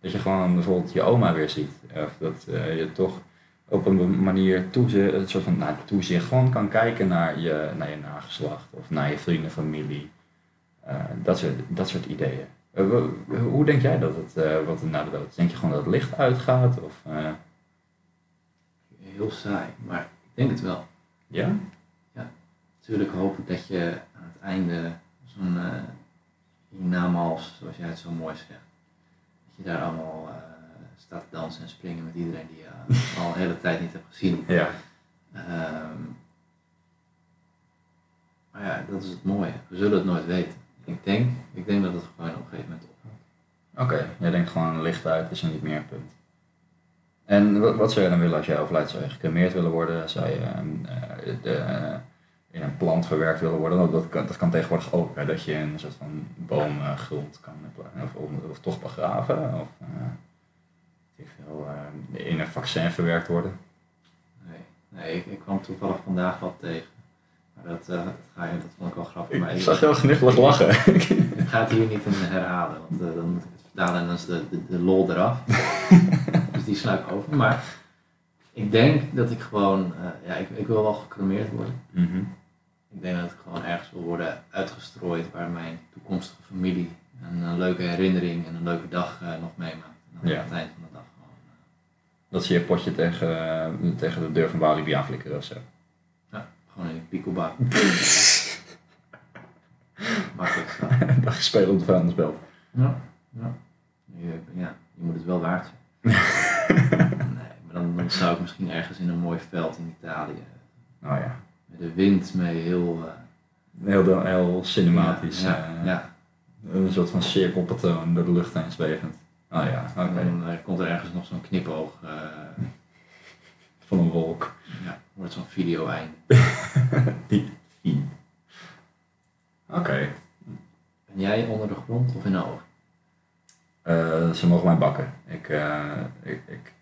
S2: Dat je gewoon bijvoorbeeld je oma weer ziet. Of dat uh, je toch op een manier toezicht, een soort van nou, toezicht gewoon kan kijken naar je, naar je nageslacht of naar je vrienden, familie. Uh, dat, soort, dat soort ideeën. Uh, hoe denk jij dat het uh, wat na de dood is? Denk je gewoon dat het licht uitgaat? Of?
S3: Heel saai, maar ik denk het wel.
S2: Ja?
S3: Ja, natuurlijk hoop ik dat je aan het einde zo'n uh, hiernamaals, zoals jij het zo mooi zegt, je daar allemaal uh, staat te dansen en springen met iedereen die je al een hele tijd niet hebt gezien.
S2: Ja.
S3: Um, dat is het mooie. We zullen het nooit weten. Ik denk, ik denk dat het gewoon op een gegeven moment ophoudt.
S2: Oké, jij denkt gewoon licht uit, is er niet meer, punt. En wat, wat zou je dan willen als jij overlijdt? Zou je gecremeerd willen worden? Zou je ehm, eh, de, eh, in een plant verwerkt willen worden? Dat, dat, kan, dat kan tegenwoordig ook, hè, dat je een soort van boomgrond kan, of, of, of toch begraven, of eh, veel, eh, in een vaccin verwerkt worden.
S3: Nee, nee ik, ik kwam toevallig vandaag wat tegen. Maar dat, eh, dat, ga je, dat vond ik wel grappig. Maar
S2: Ik zag jou gniffelig lachen.
S3: ik ga het hier niet in herhalen, want eh, dan moet ik het vertalen en dan is de, de, de lol eraf. dus die sla ik over. Maar ik denk dat ik gewoon, eh, ja, ik, ik wil wel gecremeerd worden.
S2: Mhm.
S3: Ik denk dat ik gewoon ergens wil worden uitgestrooid waar mijn toekomstige familie een, een leuke herinnering en een leuke dag eh, nog meemaakt. En dan
S2: Ja.
S3: aan het eind van de dag gewoon. eh,
S2: Dat ze je potje tegen, eh, tegen de deur van Walibi aanflikkeren of zo.
S3: ja, gewoon in een picobak. Makkelijk zo.
S2: Dat je spelen op de vuilnisbelt.
S3: Ja, ja. Je, ja, je moet het wel waard zijn. nee, maar dan, dan zou ik misschien ergens in een mooi veld in Italië.
S2: Oh ja.
S3: De wind mee heel. eh,
S2: Heel, heel cinematisch.
S3: Ja,
S2: eh,
S3: ja.
S2: Een soort van cirkelpatroon door de lucht heen zwevend. Oh ja, oké.
S3: En dan eh, komt er ergens nog zo'n knipoog.
S2: Van een wolk.
S3: ja, wordt zo'n video einde.
S2: Die. Oké.
S3: En jij onder de grond of in de ogen?
S2: Eh, ze mogen mij bakken. Ik, ik, ik...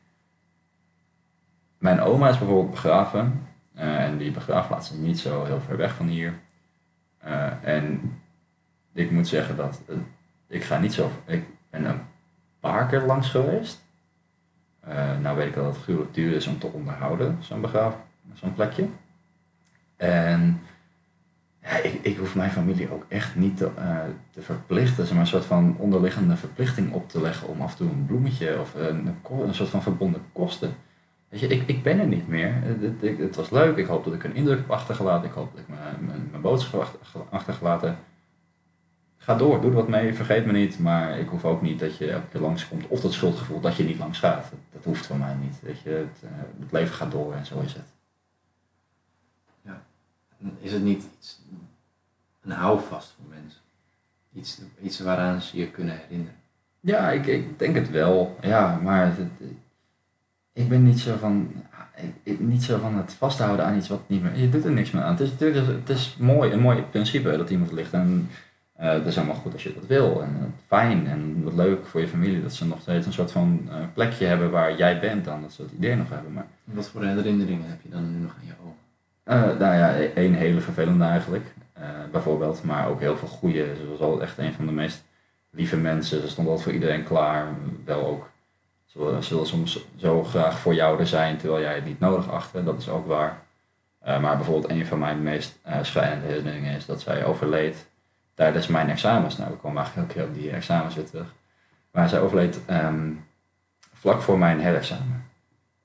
S2: Mijn oma is bijvoorbeeld begraven. Eh, en die begraafplaats is niet zo heel ver weg van hier. Eh, en ik moet zeggen dat eh, ik ga niet zo. Ik ben een paar keer langs geweest. Nou weet ik dat het gruwelijk duur is om te onderhouden, zo'n begraaf, zo'n plekje. En ik, ik hoef mijn familie ook echt niet te, te verplichten, maar, een soort van onderliggende verplichting op te leggen om af en toe een bloemetje of een, een soort van verbonden kosten. Weet je, ik, ik ben er niet meer. Het, het, ik- het was leuk, ik hoop dat ik een indruk heb achtergelaten, ik hoop dat ik mijn, mijn, mijn boodschap achter- achtergelaten. Ga door, doe er wat mee, vergeet me niet, maar ik hoef ook niet dat je elke keer langskomt of dat schuldgevoel dat je niet langs gaat. Dat, dat hoeft van mij niet. Weet je, het, eh, het leven gaat door en zo is het.
S3: Is het niet iets, een houvast voor mensen? Iets, iets waaraan ze je kunnen herinneren?
S2: Ja, ik, ik denk het wel. Ja, maar het- ik ben niet zo van, ik, niet zo van het vasthouden aan iets wat niet meer. Je doet er niks meer aan. Het is natuurlijk het is mooi, een mooi principe dat iemand ligt. En eh het is helemaal goed als je dat wil. En fijn en wat leuk voor je familie dat ze nog steeds een soort van eh, plekje hebben waar jij bent dan. Dat ze dat idee nog hebben. Maar
S3: Wat voor herinneringen heb je dan nu nog aan je ogen?
S2: eh, nou ja, één hele vervelende eigenlijk, bijvoorbeeld, maar ook heel veel goede. Ze was altijd echt een van de meest lieve mensen. Ze stond altijd voor iedereen klaar. Wel ook, ze ze soms zo graag voor jou er zijn terwijl jij het niet nodig achtte. Dat is ook waar. Eh, maar bijvoorbeeld een van mijn meest eh schrijnende herinneringen is dat zij overleed tijdens mijn examens. Nou, we komen eigenlijk elke keer op die examens weer terug. Maar zij overleed ehm, vlak voor mijn herexamen.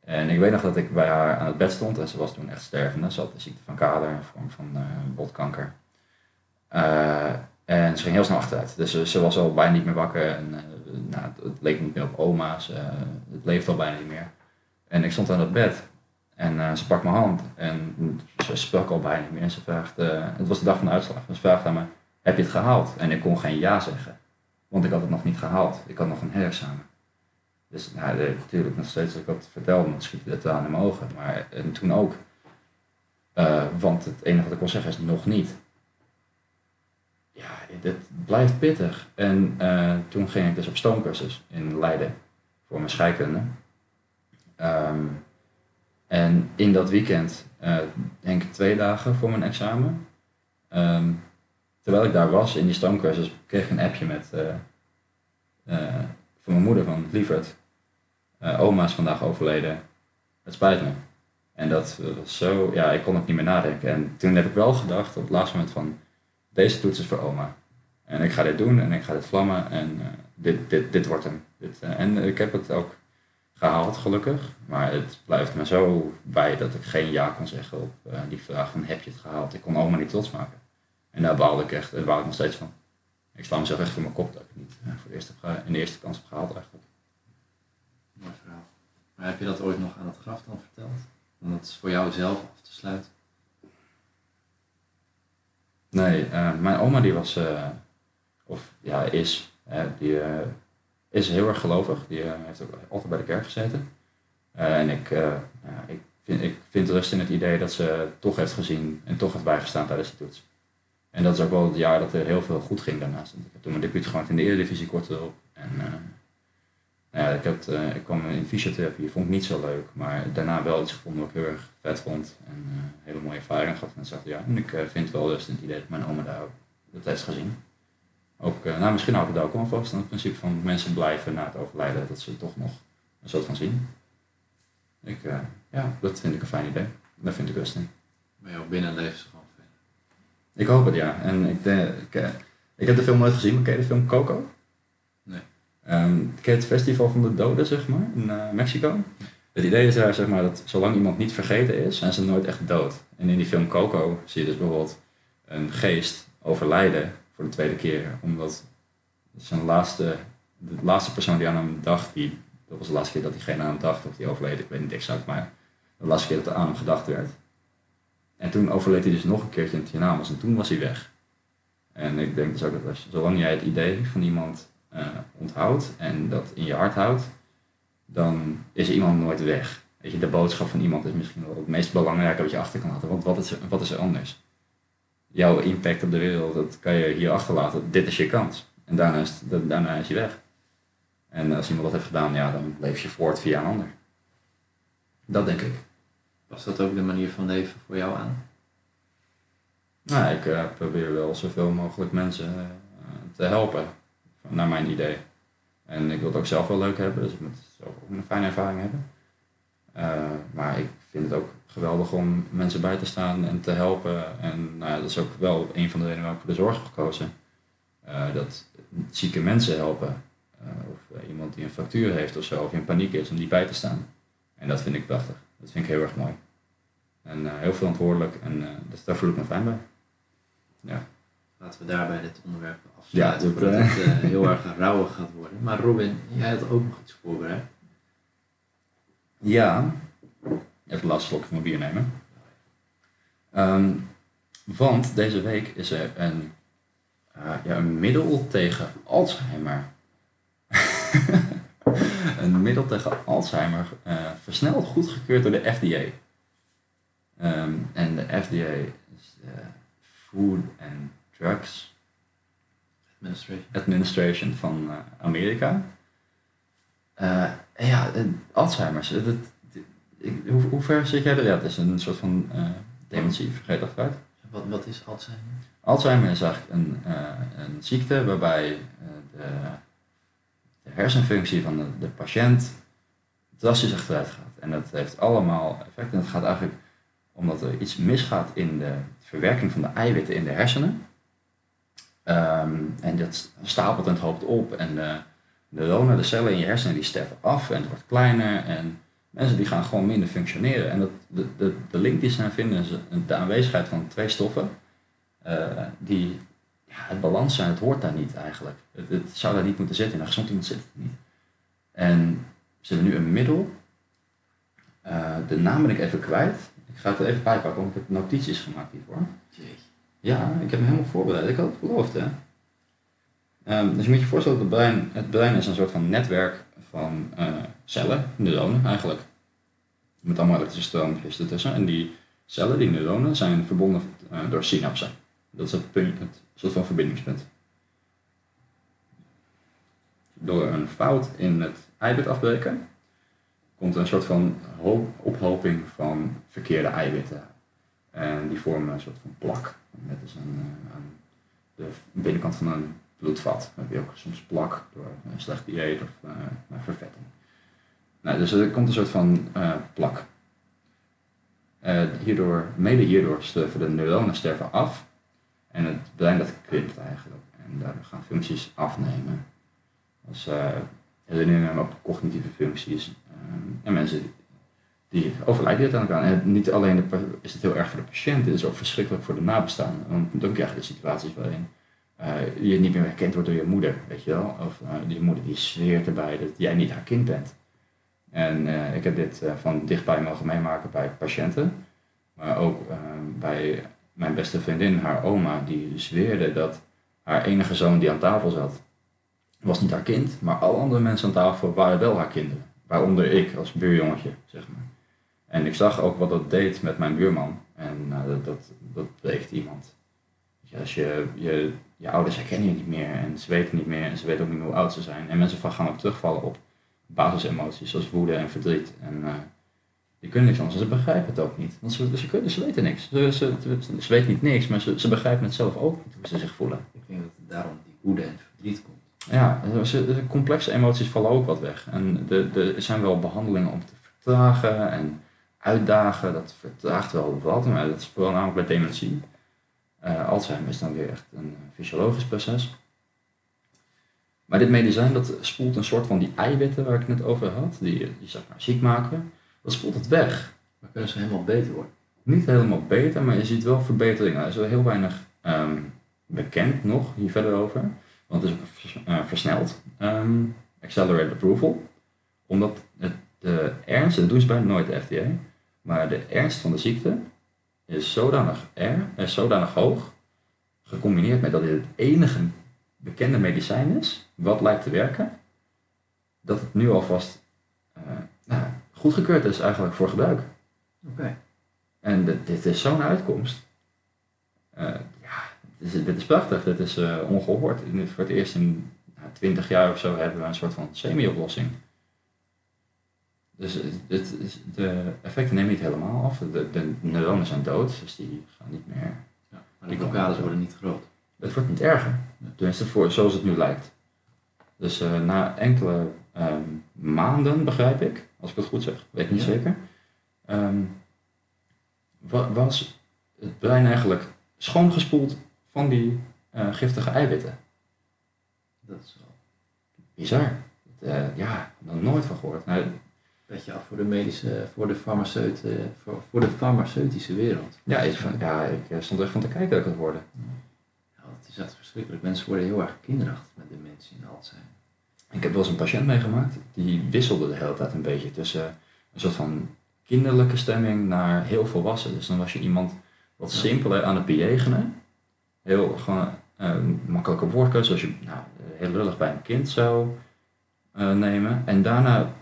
S2: En ik weet nog dat ik bij haar aan het bed stond en ze was toen echt stervende. Ze had de ziekte van kader, een vorm van eh, botkanker. En ze ging heel snel achteruit. Dus ze, was al bijna niet meer wakker. En, nou, het, leek niet meer op oma's. eh, het leefde al bijna niet meer. En ik stond aan het bed. En eh, ze pakt mijn hand. En ze sprak al bijna niet meer. En ze vraagt, eh, het was de dag van de uitslag. En ze vraagt aan me, heb je het gehaald? En ik kon geen ja zeggen. Want ik had het nog niet gehaald. Ik had nog een herexamen. Dus nou, natuurlijk nog steeds als ik dat vertel, dan schiet de tranen in mijn ogen. Maar en toen ook. Want het enige wat ik kon zeggen is nog niet. Ja, het blijft pittig. En eh, toen ging ik dus op stoomcursus in Leiden voor mijn scheikunde. Ehm, en in dat weekend, eh, denk ik twee dagen voor mijn examen. Ehm, terwijl ik daar was in die stoomcursus, kreeg ik een appje met eh, van mijn moeder van Lievert. Oma is vandaag overleden. Het spijt me. En dat was zo, ja, ik kon het niet meer nadenken. En toen heb ik wel gedacht op het laatste moment van, deze toets is voor oma. En ik ga dit doen en ik ga dit vlammen en eh, dit, dit, dit wordt hem. Dit, eh, en ik heb het ook gehaald gelukkig. Maar het blijft me zo bij dat ik geen ja kon zeggen op eh, die vraag van heb je het gehaald? Ik kon oma niet trots maken. En daar baalde ik echt, daar baal ik nog steeds van. Ik sla mezelf echt voor mijn kop dat ik niet voor de eerste, in de eerste kans heb gehaald eigenlijk.
S3: Mooi verhaal. Maar heb je dat ooit nog aan het graf dan verteld? Om dat voor jou zelf af te sluiten?
S2: Nee, oma die was, eh, of ja, is, die eh, is heel erg gelovig. Die eh, heeft ook altijd bij de kerk gezeten. Eh, en ik, eh, ik, vind, ik vind rust in het idee dat ze toch heeft gezien en toch heeft bijgestaan tijdens de toets. En dat is ook wel het jaar dat er heel veel goed ging daarnaast. Ik heb toen mijn debuut gemaakt in de Eredivisie kort erop. En eh, ja, ik, heb, eh, ik kwam in fysiotherapie, vond ik niet zo leuk. Maar daarna wel iets gevonden wat ik heel erg vet vond. En eh, een hele mooie ervaring gehad het zachte jaar. En ik eh, vind wel rust in het idee dat mijn oma daar ook dat heeft gezien. Ook, eh, nou, misschien hou ik het ook wel vast aan het principe van mensen blijven na het overlijden. Dat ze toch nog een soort van zien. Ik, eh, ja, dat vind ik een fijn idee. Daar vind ik rust in.
S3: Maar jouw binnenleven is gewoon verder.
S2: Ik hoop het, ja. En ik, ik, eh, ik heb de film nooit gezien, maar ken je de film Coco? Ehm, het festival van de doden, zeg maar, in eh, Mexico? Het idee is daar, zeg maar, dat zolang iemand niet vergeten is, zijn ze nooit echt dood. En in die film Coco zie je dus bijvoorbeeld een geest overlijden voor de tweede keer. Omdat zijn laatste, de laatste persoon die aan hem dacht, die, dat was de laatste keer dat diegene aan hem dacht, of die overleden, ik weet niet exact, maar de laatste keer dat er aan hem gedacht werd. En toen overleed hij dus nog een keertje in het hiernamaals en toen was hij weg. En ik denk dus ook dat zolang jij het idee van iemand eh, onthoudt en dat in je hart houdt, dan is iemand nooit weg. Weet je, de boodschap van iemand is misschien wel het meest belangrijke wat je achter kan laten. Want wat is, er, wat is er anders? Jouw impact op de wereld, dat kan je hier achterlaten. Dit is je kans. En daarna is, het- daarna is je weg. En als iemand dat heeft gedaan, ja, dan leef je voort via een ander. Dat denk ik.
S3: Was dat ook de manier van leven voor jou aan?
S2: Nou, ik eh, probeer wel zoveel mogelijk mensen eh, te helpen, naar mijn idee. En ik wil het ook zelf wel leuk hebben, dus ik moet zelf ook een fijne ervaring hebben. Eh, maar ik vind het ook geweldig om mensen bij te staan en te helpen. En nou ja, dat is ook wel een van de redenen waarom ik voor de zorg heb gekozen. Eh, dat zieke mensen helpen. Eh, of iemand die een fractuur heeft of zo, of in paniek is, om die bij te staan. En dat vind ik prachtig. Dat vind ik heel erg mooi. En heel verantwoordelijk en dus daar voel ik me fijn bij. Ja.
S3: Laten we daarbij dit onderwerp afsluiten
S2: Ja, dat,
S3: voordat
S2: eh,
S3: het eh, heel erg rauwig gaat worden. Maar Robin, jij had ook nog iets voorbereid.
S2: Ja. Even laatste slok van mijn bier nemen. Ehm, want deze week is er een, eh, ja, een middel tegen Alzheimer. een middel tegen Alzheimer eh, versneld goedgekeurd door de FDA. Ehm, en de FDA is de Food and Drugs
S3: Administration.
S2: Administration van eh, Amerika. Eh, en ja, eh, Alzheimer's. Dat, ik, hoe, hoe ver zit jij er? Ja, het is een soort van dementie, vergeet dat uit.
S3: Wat, wat is Alzheimer?
S2: Alzheimer is eigenlijk een, een ziekte waarbij de, de hersenfunctie van de, de patiënt drastisch achteruit gaat. En dat heeft allemaal effect. En het gaat eigenlijk omdat er iets misgaat in de verwerking van de eiwitten in de hersenen. Ehm, en dat stapelt en hoopt op. En de neuronen, de cellen in je hersenen, die sterven af en het wordt kleiner. En mensen die gaan gewoon minder functioneren. En dat, de, de, de link die ze aan vinden is de aanwezigheid van twee stoffen. eh, die ja, het balans zijn, het hoort daar niet eigenlijk. Het, zou daar niet moeten zitten. In een gezond iemand zit het niet. En ze hebben nu een middel. Eh, de naam ben ik even kwijt. Ik ga het even bij pakken, want ik heb notities gemaakt hiervoor.
S3: Jeetje.
S2: Ja, ik heb hem helemaal voorbereid. Ik had het beloofd, hè. Ehm, dus je moet je voorstellen, dat het brein, het brein is een soort van netwerk van eh, cellen, neuronen eigenlijk. Met allemaal elektrische stroompjes ertussen. En die cellen, die neuronen, zijn verbonden eh, door synapsen. Dat is het, soort van verbindingspunt. Door een fout in het eiwit afbreken, komt een soort van ophoping van verkeerde eiwitten. En die vormen een soort van plak. Net als aan, eh, aan de binnenkant van een bloedvat. Dan heb je ook soms plak door een slecht dieet of uh, vervetting. Nou, dus er komt een soort van uh, plak. Hierdoor, mede hierdoor sterven de neuronen sterven af. En het brein dat krimpt eigenlijk. En daardoor gaan functies afnemen. Dus uh, herinneringen, ook cognitieve functies. Um, en mensen die overlijden het aan. En niet alleen is het heel erg voor de patiënt, het is ook verschrikkelijk voor de nabestaanden. Want dan krijg je de situaties waarin uh, je niet meer herkend wordt door je moeder, weet je wel. Of die moeder die zweert erbij dat jij niet haar kind bent. En uh, ik heb dit van dichtbij mogen meemaken bij patiënten, maar ook bij mijn beste vriendin, haar oma, die zweerde dat haar enige zoon die aan tafel zat, was niet haar kind, maar alle andere mensen aan tafel waren wel haar kinderen. Waaronder ik als buurjongetje, zeg maar. En ik zag ook wat dat deed met mijn buurman. En nou, dat, dat, dat breekt iemand. Je, als je, je, je ouders herkennen je niet meer en ze weten niet meer en ze weten ook niet meer hoe oud ze zijn. En mensen gaan ook terugvallen op basisemoties zoals woede en verdriet. En uh, die kunnen niks anders. Ze begrijpen het ook niet. Want ze, ze, kunnen, ze weten niks. Ze, ze, ze weten niet niks, maar ze, ze begrijpen het zelf ook niet hoe ze zich voelen.
S3: Ik denk dat het daarom die woede en verdriet komt.
S2: Ja, de complexe emoties vallen ook wat weg. En de, de, er zijn wel behandelingen om te vertragen en uitdagen. Dat vertraagt wel wat, maar dat is vooral namelijk bij dementie. Uh, Alzheimer is dan weer echt een fysiologisch proces. Maar dit medicijn dat spoelt een soort van die eiwitten waar ik het net over had, die, die zeg maar ziek maken, dat spoelt het weg.
S3: Maar kunnen ze helemaal beter worden?
S2: Niet helemaal beter, maar je ziet wel verbeteringen. Er is wel heel weinig um, bekend nog hier verder over. Want het is ook uh, versneld. Um, accelerated approval. Omdat het, de ernst, dat doen ze bijna nooit de FDA, maar de ernst van de ziekte is zodanig, er, is zodanig hoog, gecombineerd met dat dit het enige bekende medicijn is, wat lijkt te werken, dat het nu alvast uh, nou, goedgekeurd is eigenlijk voor gebruik.
S3: Oké.
S2: En dit, dit is zo'n uitkomst. Uh, ja, dit is, dit is prachtig, dit is uh, ongehoord. Voor het eerst in nou, 20 jaar of zo hebben we een soort van semi-oplossing. Dus het, de effecten nemen niet helemaal af. De, de, neuronen zijn dood, dus die gaan niet meer.
S3: Ja, maar de blokkades worden niet groot.
S2: Het wordt niet erger. Tenminste, voor, zoals het nu lijkt. Dus uh, na enkele um, maanden, begrijp ik, als ik het goed zeg, weet ik niet ja. zeker, um, was het brein eigenlijk schoongespoeld van die uh, giftige eiwitten.
S3: Dat is wel
S2: bizar. Uh, ja, nog nooit van gehoord. Nou,
S3: beetje af voor de medische, voor de, farmaceut, voor, voor de farmaceutische wereld.
S2: Ja, ik, ja, ik stond echt van te kijken dat ik het hoorde.
S3: Ja, het is echt verschrikkelijk. Mensen worden heel erg kinderachtig met dementie en Alzheimer.
S2: Ik heb wel eens een patiënt meegemaakt, die wisselde de hele tijd een beetje tussen een soort van kinderlijke stemming naar heel volwassen. Dus dan was je iemand wat simpeler aan het bejegenen. Heel gewoon uh, makkelijke woordkeuze, zoals je nou, heel lullig bij een kind zou uh, nemen. En daarna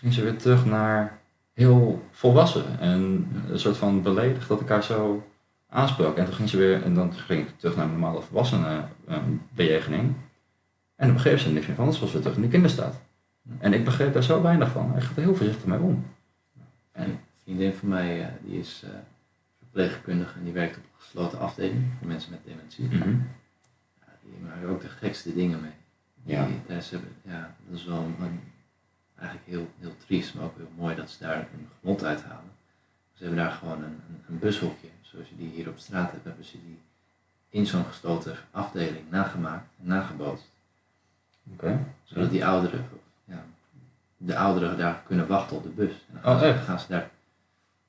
S2: ging ze weer terug naar heel volwassen en een soort van beledigd dat elkaar zo aansprak. En toen ging ze weer, en dan ging ik terug naar een normale volwassenen um, bejegening. En dan begreep ze er niks meer van, anders was we terug in de kinderstaat. En ik begreep daar zo weinig van. Ik ga er heel voorzichtig mee om.
S3: En een vriendin van mij, uh, die is uh, verpleegkundige en die werkt op een gesloten afdeling voor mensen met dementie.
S2: Mm -hmm.
S3: ja, die maken ook de gekste dingen mee. Die,
S2: Ja.
S3: daar ze, ja, dat is wel een, eigenlijk heel, heel triest, maar ook heel mooi dat ze daar een genot uithalen. Ze hebben daar gewoon een, een, een bushokje, zoals je die hier op straat hebt, hebben ze die in zo'n gesloten afdeling nagemaakt en nagebootst. Zodat die ouderen, ja, de ouderen daar kunnen wachten op de bus. En dan gaan,
S2: Oh,
S3: ze,
S2: echt?
S3: gaan ze daar,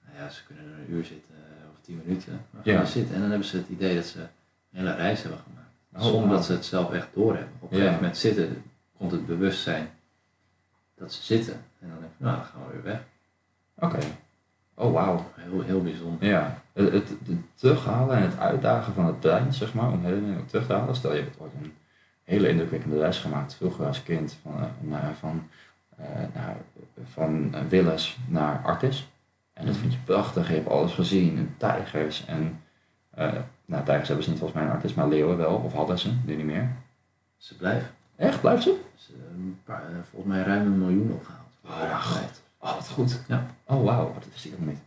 S3: nou ja, ze kunnen er een uur zitten eh, of tien minuten, maar
S2: Ja.
S3: gaan ze zitten en dan hebben ze het idee dat ze een hele reis hebben gemaakt.
S2: Oh,
S3: Zonder dat ze het zelf echt doorhebben. Op een
S2: Ja.
S3: gegeven moment zitten, komt het bewustzijn dat ze zitten. En dan denk ik, nou, dan gaan we weer weg.
S2: Oké. Oh, wauw.
S3: Heel, heel bijzonder.
S2: Ja, het, het, het terughalen en het uitdagen van het brein, zeg maar, om herinneringen terug te halen. Stel je hebt ooit een hele indrukwekkende reis gemaakt, vroeger als kind, van, eh, naar, van, eh, van eh, Willes naar Artis. En dat vind je prachtig, je hebt alles gezien, en tijgers en, eh, nou tijgers hebben ze niet volgens mij in Artis, maar leeuwen wel, of hadden ze, nu niet meer.
S3: Ze blijven.
S2: Echt, blijft ze?
S3: Een paar, eh, volgens mij ruim een miljoen opgehaald.
S2: Oh, god. Oh, wat goed.
S3: Ja.
S2: Oh, wauw, dat wist ik nog niet.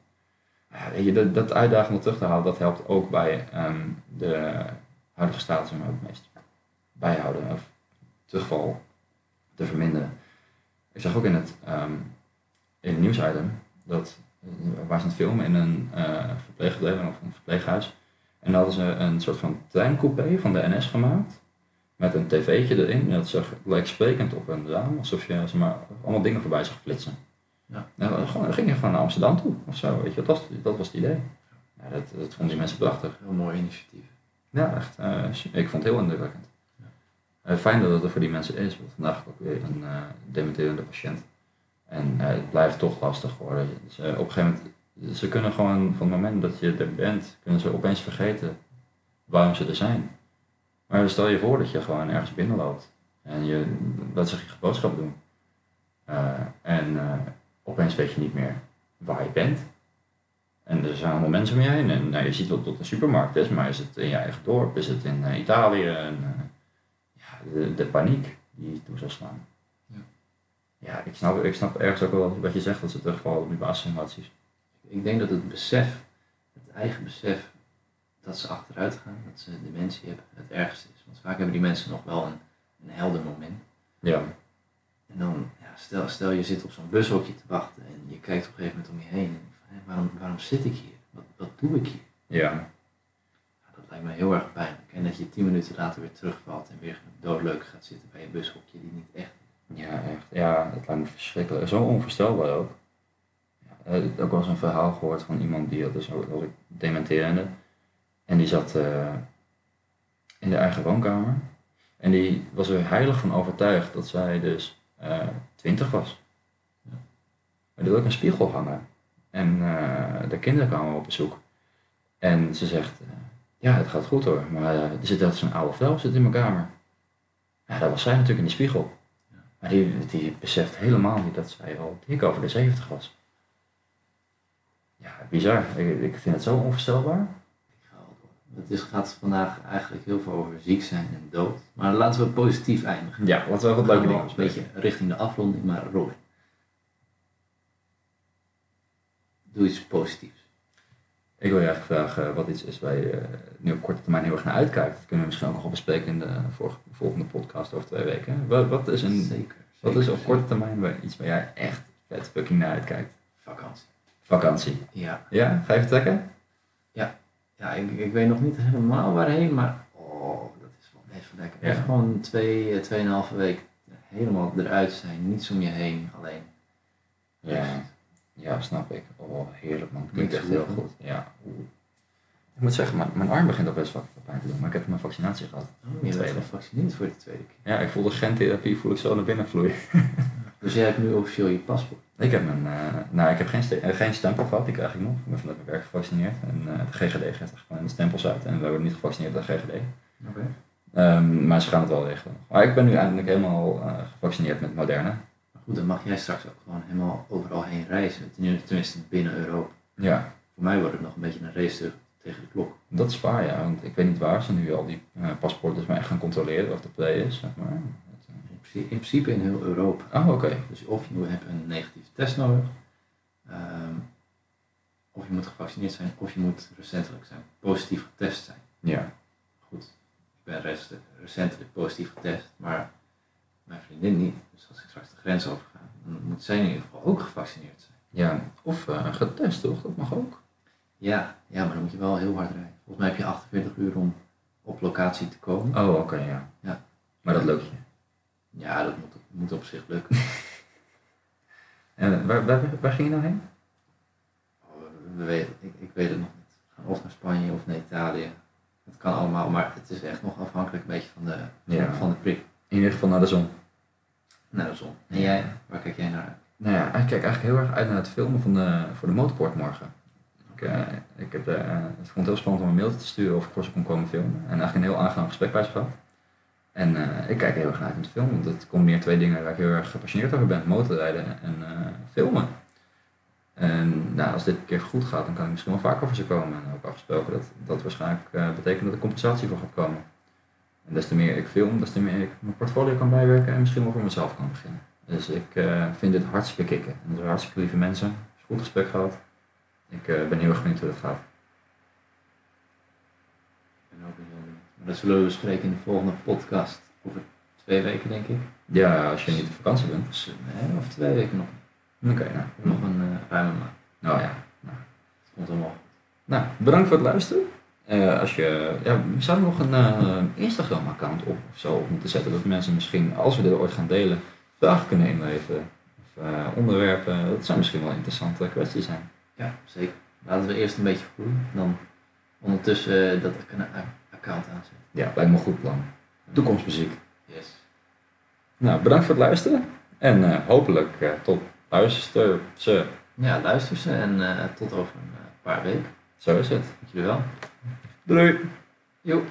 S2: Ja, weet je, dat, dat uitdagen om terug te halen, dat helpt ook bij ehm, de huidige status ook het meest bijhouden of terugval te verminderen. Ik zag ook in het, ehm, in het nieuwsitem dat eh, waar ze aan het filmen in een uh, verpleeggebleven of een verpleeghuis. En daar hadden ze een soort van treincoupé van de NS gemaakt. Met een tv'tje erin. En dat zag, leek sprekend op een raam. Alsof je zeg maar, allemaal dingen voorbij zag flitsen.
S3: Ja.
S2: Dan, gewoon, ging je gewoon naar Amsterdam toe of zo. Weet je, dat, was, dat was het idee. Ja, dat, dat vonden die mensen prachtig.
S3: Heel mooi initiatief.
S2: Ja, echt. eh, ik vond het heel indrukwekkend. Eh, fijn dat het er voor die mensen is. Want vandaag heb ik ook weer een eh, dementerende patiënt. En het blijft toch lastig worden. Dus, op een gegeven moment Ze kunnen gewoon van het moment dat je er bent, kunnen ze opeens vergeten waarom ze er zijn. Maar stel je voor dat je gewoon ergens binnenloopt en je laat zich je boodschap doen. Eh, en eh, opeens weet je niet meer waar je bent. En er zijn allemaal mensen om je heen. En nou, je ziet wat tot een supermarkt is, maar is het in je eigen dorp? Is het in eh, Italië? En, ja, de, de paniek die toe zal slaan.
S3: Ja.
S2: Ja, ik snap, ik snap ergens ook wel wat je zegt, dat ze terugvallen op die basisemoties.
S3: Ik denk dat het besef, het eigen besef, dat ze achteruit gaan, dat ze dementie hebben, het ergste is. Want vaak hebben die mensen nog wel een, een helder moment.
S2: Ja.
S3: En dan, ja, stel, stel je zit op zo'n bushokje te wachten en je kijkt op een gegeven moment om je heen. En van, hé, waarom, waarom zit ik hier? Wat, wat doe ik hier?
S2: Ja.
S3: Dat lijkt me heel erg pijnlijk. En dat je tien minuten later weer terugvalt en weer doodleuk gaat zitten bij een bushokje die niet echt is.
S2: Ja, echt. Ja, het lijkt me verschrikkelijk. Zo onvoorstelbaar ook. Ja, eh, ook wel eens een verhaal gehoord van iemand die dus ook ook dementerende. En die zat eh, in de eigen woonkamer. En die was er heilig van overtuigd dat zij dus eh 20 was.
S3: Ja.
S2: Maar die had ook een spiegel hangen. En eh, de kinderen kwamen op bezoek. En ze zegt, ja het gaat goed hoor, maar er zit altijd zo'n oude vrouw zit in mijn kamer. Ja, dat was zij natuurlijk in die spiegel. Maar die, die beseft helemaal niet dat zij al dik over de 70 was. Ja, bizar. Ik, ik vind het zo onvoorstelbaar.
S3: Ik ga wel door. Het is, gaat vandaag eigenlijk heel veel over ziek zijn en dood. Maar laten we positief eindigen.
S2: Ja, laten we wat leuke dingen
S3: een beetje richting de afronding, maar Robin. Doe iets positiefs.
S2: Ik wil je eigenlijk vragen wat iets is waar je eh, nu op korte termijn heel erg naar uitkijkt. Dat kunnen we misschien ook nog wel bespreken in de vorige- volgende podcast over twee weken. Wat, wat is, een,
S3: zeker.
S2: wat
S3: zeker,
S2: is op korte termijn waar, iets waar jij echt vet fucking naar uitkijkt?
S3: Vakantie.
S2: Vakantie.
S3: Ja,
S2: Ja, ga je vertrekken?
S3: Ja ik, ik weet nog niet helemaal waarheen, maar oh, dat is wel best wel lekker.
S2: Ja.
S3: Even gewoon twee, eh, tweeënhalve week helemaal eruit zijn, niets om je heen, alleen.
S2: Ja. Ja, snap ik. Oh, heerlijk man. Klinkt echt heel
S3: goed,
S2: goed. Ja. Oeh. Ik moet zeggen, mijn, mijn arm begint al best wel pijn te doen, maar ik heb mijn vaccinatie gehad.
S3: Oh, je bent
S2: Tweede.
S3: gevaccineerd voor de tweede keer.
S2: Ja, ik voel de gentherapie, voel ik zo naar binnen vloeien.
S3: Dus jij hebt nu officieel je paspoort.
S2: Ik heb een, eh, nou ik heb geen, ste- eh, geen stempel gehad, die krijg ik nog. Ik ben vanuit mijn werk gevaccineerd en eh, de GGD geeft er gewoon de stempels uit en we worden niet gevaccineerd door de GGD.
S3: Oké.
S2: Ehm, maar ze gaan het wel regelen. Maar ik ben nu eindelijk helemaal gevaccineerd met Moderna.
S3: Maar goed, dan mag jij straks ook gewoon helemaal overal heen reizen. Ten- Tenminste binnen Europa.
S2: Ja,
S3: Voor mij wordt het nog een beetje een race te- tegen de klok.
S2: dat is waar ja, want ik weet niet waar ze nu al die paspoorten echt gaan controleren of de play is, zeg maar.
S3: In principe, in heel Europa.
S2: Oh, oké.
S3: Dus of je hebt een negatieve test nodig, ehm, of je moet gevaccineerd zijn, of je moet recentelijk zijn, positief getest zijn.
S2: Ja.
S3: Goed, ik ben rest- recentelijk positief getest, maar mijn vriendin niet. Dus als ik straks de grens over ga, dan moet zij in ieder geval ook gevaccineerd zijn.
S2: Ja, of eh, getest toch? Dat mag ook.
S3: Ja, ja, maar dan moet je wel heel hard rijden. Volgens mij heb je 48 uur om op locatie te komen.
S2: Oh, oké, ja.
S3: Ja.
S2: Maar dat lukt je.
S3: Ja, dat moet, moet op zich lukken.
S2: En waar, waar, waar ging je nou heen?
S3: Oh, We ik, ik weet het nog niet. Of naar Spanje of naar Italië. Het kan allemaal, maar het is echt nog afhankelijk een beetje van de,
S2: Ja.
S3: van de prik.
S2: In ieder geval naar de zon.
S3: Naar de zon. En jij, waar kijk jij naar uit?
S2: Nou ja, ik kijk eigenlijk heel erg uit naar het filmen van de, voor de motorport morgen. Ik, eh, ik heb, eh, het vond het heel spannend om een mailtje te sturen of ik voor ze kon komen filmen. En eigenlijk een heel aangenaam gesprek bij ze gehad. En eh, ik kijk heel erg naar filmen, want het combineert twee dingen waar ik heel erg gepassioneerd over ben. Motorrijden en eh, filmen. En nou, als dit een keer goed gaat, dan kan ik misschien wel vaker voor ze komen. En ook afgesproken dat dat waarschijnlijk eh, betekent dat er compensatie voor gaat komen. En des te meer ik film, des te meer ik mijn portfolio kan bijwerken en misschien wel voor mezelf kan beginnen. Dus ik vind dit hartstikke kicken. En dat zijn hartstikke lieve mensen. Het is goed gesprek gehad. Ik ben heel erg benieuwd hoe dat gaat.
S3: Ben ook dat zullen we bespreken in de volgende podcast. Over twee weken, denk ik.
S2: Ja, als je niet op vakantie bent.
S3: Dus, nee, of twee weken nog.
S2: Oké, nou.
S3: Nog een eh, ruime maand.
S2: Nou ja. Nou,
S3: Het komt allemaal goed.
S2: nou bedankt voor het luisteren. Eh, als je, ja, we zouden nog een eh, Instagram-account op of zo op moeten zetten. Dat mensen misschien, als we dit ooit gaan delen, vragen kunnen inleveren. Of onderwerpen. Dat zou misschien wel interessante kwesties zijn.
S3: Ja, zeker. Laten we eerst een beetje groeien. Dan ondertussen dat acc- account aanzetten.
S2: Ja, lijkt me een goed plan. Toekomstmuziek.
S3: Yes.
S2: Nou, bedankt voor het luisteren. En eh, hopelijk eh, tot luister ze
S3: Ja, luister ze en eh, tot over een eh, paar weken.
S2: Zo is het.
S3: Dank jullie wel.
S2: Doei!
S3: Joep.